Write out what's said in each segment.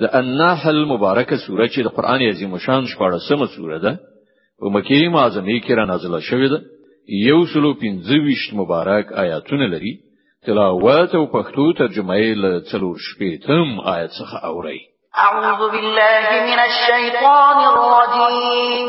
د النحل مبارکه سوره چې د قران عظیم شان 14مه سوره ده په مکه معظمه کې را نازله شوې ده یو سلو 25 مبارک آیاتونه لري تلاوت او پښتو ترجمه یې له څلور شپې تم آیت څخه اوري اعوذ بالله من الشیطان الرجیم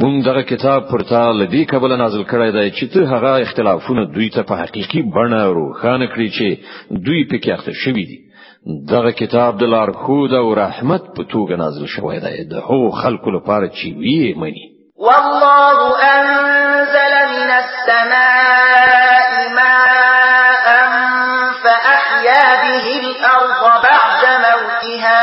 مونږ دغه کتاب پر تا لدی کبل نازل کړی دی چې ته هغه اختلافونه دوی ته په حقيقي بڼه روښانه کړی چې دوی پکې اخته شوی دي دغه کتاب د لار خود او رحمت په توګه نازل شوی دی د هو خلکو لپاره چې وی مني والله انزل من السماء ماء فاحيا به الارض بعد موتها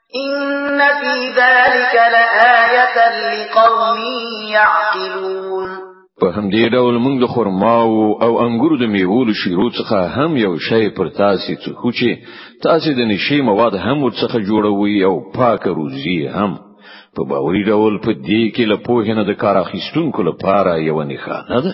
إن في ذلك لآية لقوم يعقلون په همدې ډول موږ د خرماو او انګورو د میوولو شیرو څخه هم یو شی پر تاسو څه خوچی تاسو د نشي مواد هم ورڅخه جوړوي او پاک روزي هم په باوري ډول په دې کې له پوهې نه د کار اخیستونکو لپاره یو نښانه ده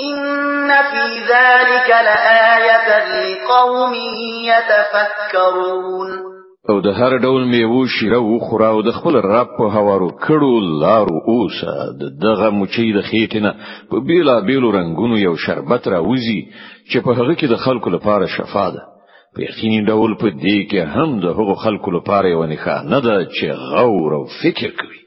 ان في ذلك لآية لقوم يتفكرون او د هر ډول میوو شیره و خورا او د خپل رب په هوارو کړو لارو اوسه د دغه مچي د خېټنه په بیلا بیلو رنگونو یو شربت راوځي چې په هغه کې د خلکو لپاره شفا ده په یقیني ډول په دې کې هم د هغو خلکو لپاره یو نښانه ده چې غور او فکر کوي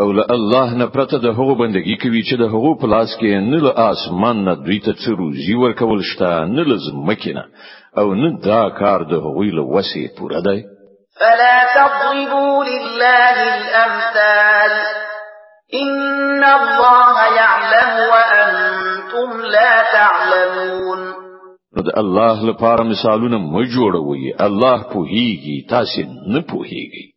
او له الله نه پرته د هغو بندگی کوي چې د هغو په لاس کې نه له آسمان نه دوی ته څه روزي ورکول شته نه له ځمکې نه او نه دا کار د هغوی له وسې پوره دی فلا تضربوا لله الامثال ان الله يعلم وانتم لا تعلمون نو د الله لپاره مثالونه مو جوړوي الله په هیږي تاسو نه په هیږي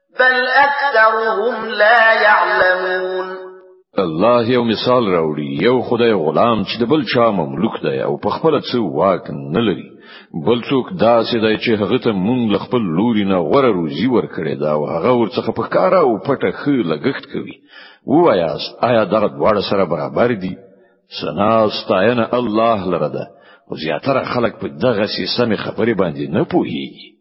بل اکثرهم لا يعلمون الله یو مثال راوړي یو خدای غلام چې د بل چا مملوک دی او په خپل څه واک نه لري بل څوک داسې دی چې هغه ته مونږ له خپل لوري نه غوړه روزي ورکړې دا او هغه ورڅخه په کار او پټه خې لګښت کوي وایاست آیا دغه دواړه سره برابر دي سنا ستاینه الله لره ده او زیاتره خلک په دغه سیستم خبرې باندې نه پوهیږي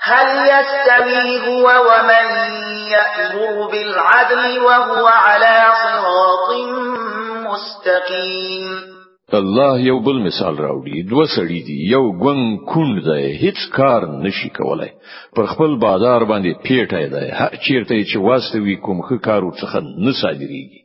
هل يستوي هو ومن يأمر بالعدل وهو على صراط مستقيم الله یو بل مثال راوړي دوه سړي دي یو ګون کون دی هیڅ کار نشي کولای پر خپل بازار باندې پیټه دی هر چیرته چې واسطوي کوم ښه کارو څخه نه صادريږي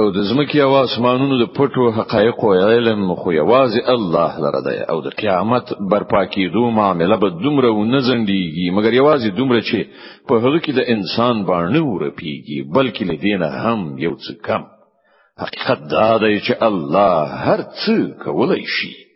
او د زمکی او اسمانونو د پټو حقایق او علم خو یوازې الله لره دی او د قیامت برپا کیدو معاملې به دومره و نه زندېږي مګر یوازې دومره چې په هغه کې د انسان باندې ورپیږي بلکې لدینه هم یو څه کم حقیقت دا دی چې الله هر څه کولای شي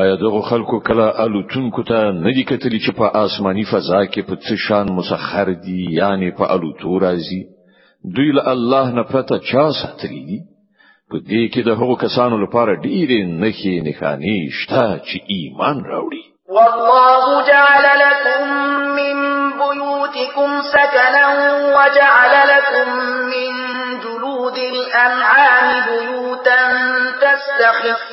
آیا دغه خلکو کله الوتونکو ته نه دي کتلی چې په آسماني فضا کې په څه شان مسخر دي یعنی په الوتو راځي دوی له الله نه پرته چا ساتلی دي په دې کې د هغو کسانو لپاره ډېرې نښې نښانې شته چې ایمان راوړي والله جعل لكم من بيوتكم سكنا وجعل لكم من جلود الأنعام بيوتا تستخف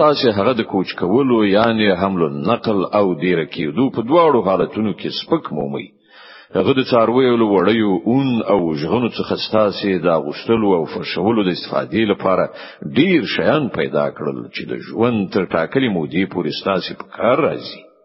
تاسو هغه د کوچ کولو یعنی حمل النقل او دیر کېدو په دواړو حالتونو کې سپک مومي هغه د څارویو له وړیو اون او ژغنو څخه ستاسو د غشتلو او فرشولو د استفادې لپاره ډیر شیان پیدا کړل چې د ژوند تر ټاکلې مودې پورې ستاسو په کار راځي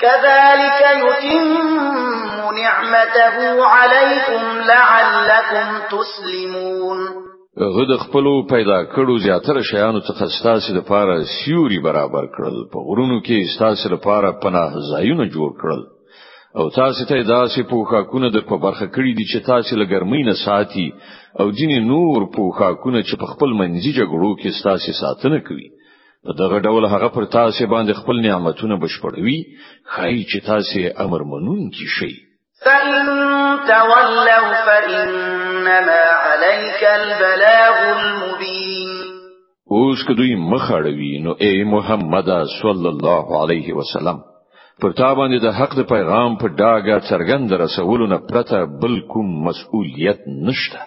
كذلك يتم نعمته عليكم لعلكم تسلمون هغه د خپل پیدا کړو زیاتره شیانو څخه ستاسو لپاره سیوري برابر کړل په غرونو کې ستاسو لپاره پناه ځایونه جوړ کړل او تاسو ته داسې پوښاکونه د په برخه کړی دي چې تاسو له ګرمۍ نه ساتي او ځینې نور پوښاکونه چې په خپل منځي جګړو کې تاسو ساتنه کوي په دغه ډول هغه پر تاسو باندې خپل نعمتونه بشپړوي خای چې تاسو امر منون کی شي فإن تولوا فإنما عليك البلاغ المبين اوس که دوی مخاړوي نو اے محمد صلی الله علیه وسلم پر تا باندې د حق د پیغام په ډاګه څرګند رسولونه پرته بل کوم مسؤلیت نشته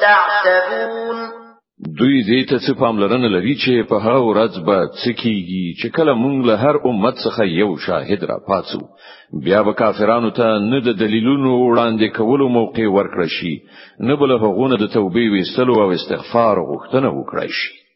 تعتدون دوی دې ته څه پاملرنه لري چې په هغه ورځ به څه کیږي چې کله مونږ له هر امت څخه یو شاهد را پاتو بیا به کافرانو ته نه د دلیلونو وړاندې کولو موقع ورکړ شي نه بل هغونه د توبې ویستلو او استغفار غوښتنه وکړي شي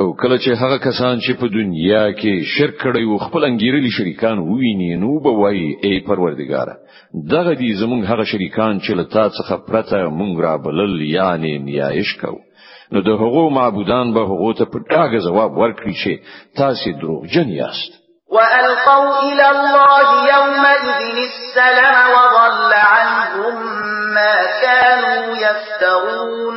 او کله چې هغه کسان چې په دنیا کې شرک کړي او خپل انګیرلي شریکان وویني نو به وایي ای پروردګار دغه دي زمونږ هغه شریکان چې له تا څخه پرته مونږ را بلل یعنی نیایش کو نو د هغو معبودان به هغو ته په ډاګه ځواب ورکړي چې تاسو دروغجن یاست وألقوا إلى الله يومئذ السلام وضل عنهم ما كانوا يفترون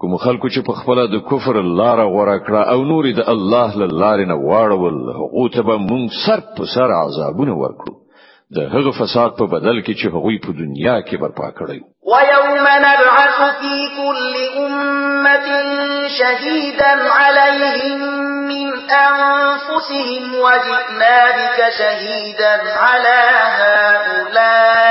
کوم خلکو چې په خپل د کفر لار غوړه کړه او نور د الله له لارې نه واړول هغه ته به مونږ سر په سر عذابونه ورکړو د هغه فساد په بدل کې چې هغوی په دنیا کې برپا کړی و یوم نبعث فی کل امه شهیدا علیهم من انفسهم وجئنا بك شهیدا علی هؤلاء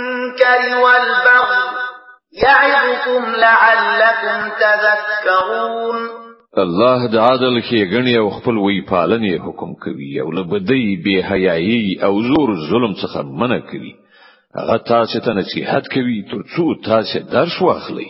المنكر والبغي يعظكم لعلكم تذكرون الله د عادل ښېګڼې او خپل وی پالنې حکم کوي او له بدی بے حیايي او زور ظلم څخه منع کوي هغه تاسو ته نصيحت کوي ترڅو تاسو درس واخلئ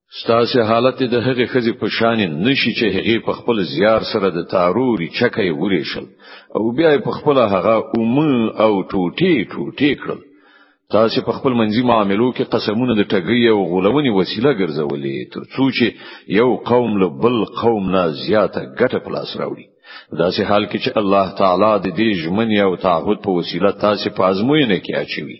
ستاسو حالت د هغې خزي په شان نشي چې هغه په خپل زیار سره د تاروري چکه وریشل او بیا په خپل هغه اوم او ټوټي ټوټي کړل تاسو په خپل منځي معاملو کې قسمونه د ټګي او غولونې وسیله ګرځولې ترڅو چې یو قوم له بل قوم نه زیاته ګټه پلاس راوړي داسې حال کې چې الله تعالی د دې ژمنې او تعهد په وسیله تاسو په ازموینه کې اچوي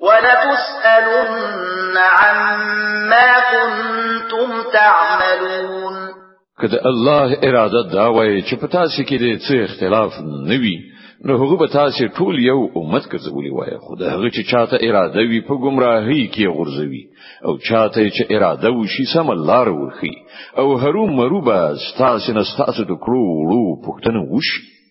ولتسألن عما كنتم تعملون که د الله اراده دا وای چې په تاسو کې د څه اختلاف نه وي نو هغه به تاسو ټول یو امت ګرځولي وای خو د هغه چې چاته اراده وي په گمراهۍ کې غورځوي او چاته چې اراده وشي سم لار ورخي او هرو مرو به تاسو نه تاسو د کړو وړو پښتنه وشي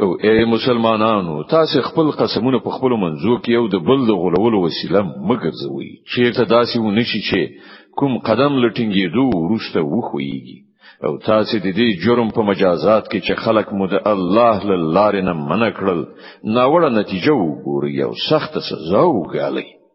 او اے مسلمانانو تاسو خپل قسمونه په خپل منځو کې یو د بل د غولولو وسیله مګرځوي چیرته داسې ونه شي چې کوم قدم لټینګېدو ورسته وخويږي او تاسو د دې جرم په مجازات کې چې خلک مو د الله له لارې نه منع کړل ناوړه نتیجه وګوري او سخت سزا وګالي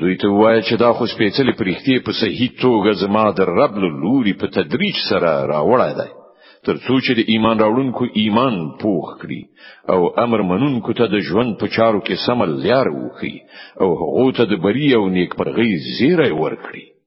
دوی ته وایي چې دا خو سپېڅلې پرښتې په صحیح توګه زما د رب له لوري په تدریج سره راوړای دی ترڅو چې د ایمان راوړونکو ایمان پوخ کړي او امر منونکو ته د ژوند په چارو کې سمل لار وکړي او هغه ته د بری او نیکمرغۍ زیری ورکړي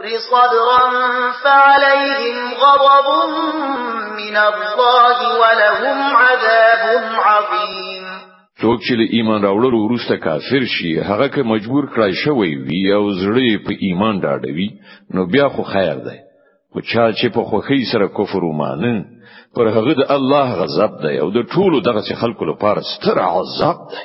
صبرا فعليهم غضب من الله ولهم عذاب عظيم څوک چې له ایمان راوړلو وروسته کافر شي هغه که مجبور کړای شوی وي او زړه په ایمان ډاډوي نو بیا خو خیر دی خو چا چې په خوخی سره کفر ومانه پر هغه د الله غضب دی او د ټولو دغه خلکو لپاره ستر عذاب دی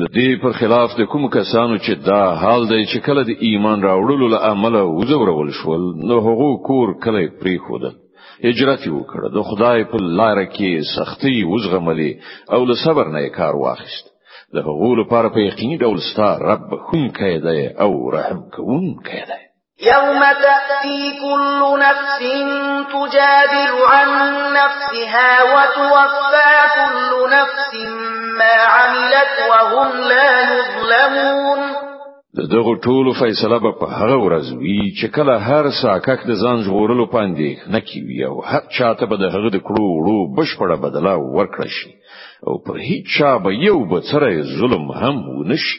د دې پر خلاف د کوم کسانو چې دا حال دی چې کله د ایمان راوړلو له عمله وزورول شول نو هغه کور کله پری خوده هجرت وکړ د خدای په لار کې سختی وزغملې او له صبر نه کار واخیست د هغو لپاره په یقیني ډول ستا رب خون کړي او رحم کوون کړي يوم تأتي كل نفس تجادل عن نفسها وتوفى كل نفس ما عملت وهم لا يظلمون دغه ټولو فیصله به په هغه ورځ وی چې کله هر ساکک د ځان ژغورلو پاندې نه کیوي او هر چاته به د هغه د کړو وړو بشپړه بدله ورکړ شي او پر هیڅ چا به یو بڅره ظلم هم ونشي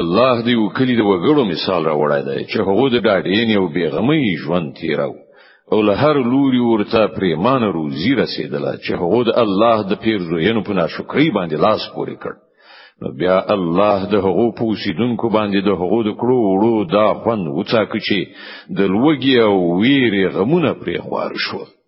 الله دې وکړي د وګړو مثال راوړای دی چې هغه د ډاډین او بیغمې ژوند تیرو او له هر لوري ورته پریمانه روزي رسیدله چې هغه د الله د پیرزوینو په ناشکرۍ باندې لاس پورې کړ نو بیا الله د هغو په اوسیدونکو باندې د هغو د کړو وړو دا خوند وڅاک چې د لوګي او ویری غمونه پرې خوار شو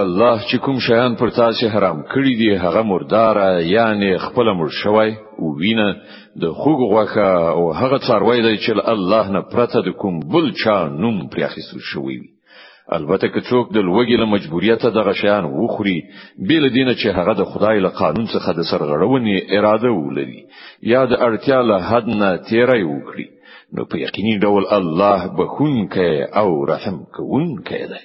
الله چې کوم شیان پر تاسو حرام کړی دی هغه مردار یعنی خپل مړ شوی او وینه د خوګ غوخه او هغه څاروی دی چې الله نه پرته د کوم بل چا نوم پر اخیستل شوی وي البته که څوک د لوګي له مجبوریته دغه شیان وخوري بل دین چې هغه د خدای له قانون څخه د سرغړونې اراده ولري یا د اړتیا له حد نه تیری وکړي نو په یقیني ډول الله بخون کوي او رحم کوونکی دی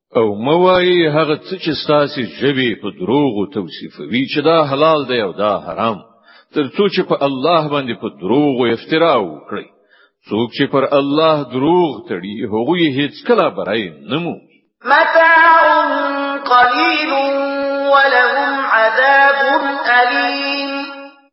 او موایي هغه څه چې ستاسو ژبه په دروغو توصیفوي چې دا حلال دی او دا حرام ترڅو چې په الله باندې په دروغو افترا وکړي څوک چې پر الله دروغ تړي هغه هیڅ کله برای نه مو متاع قليل ولهم عذاب أليم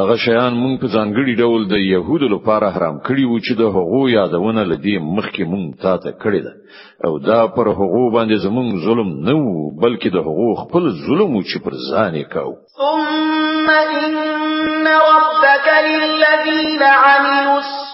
هغه شیان مونږ په ځانګړي ډول د يهودو لپاره حرام کړی وو چې د هغو یادونه لدی مخکې مونږ تا ته کړی ده او دا پر هغو باندې زمونږ ظلم نه وو بلکې د هغو خپل ظلم وو چې پر ځان یې کاو ثم ان ربك للذين عملوا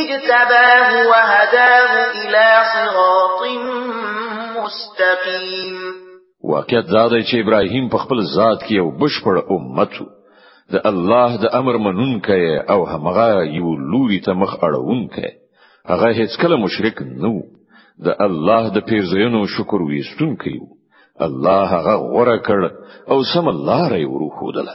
اجتباه وهداه الى صراط مستقيم واقعیت دا دی چې ابراهیم په خپل ذات کې یو بشپړ امت د الله د امر منونکی او همغه یو لوري ته مخ اړونکی هغه هیڅ کله مشرک نو د الله د پیرزینو شکر ویستونکی الله هغه غوړه کړ او سم الله ری وروخودله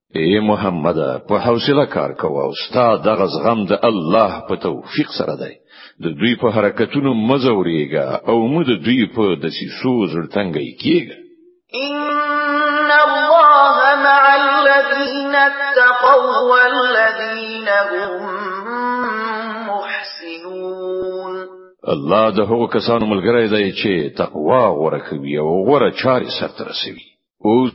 ای محمد په حوصله کار کوه او ستا دغه زغم د الله په توفیق سره دی د دوی په حرکتونو مزوريږي او مو د دوی په دسیسو زړتنګي کیږي ان الله مع الذين اتقوا والذين هم محسنون الله د هغو کسانو ملګری دی چې تقوا غوړه کوي او غوړه چاري سره رسوي او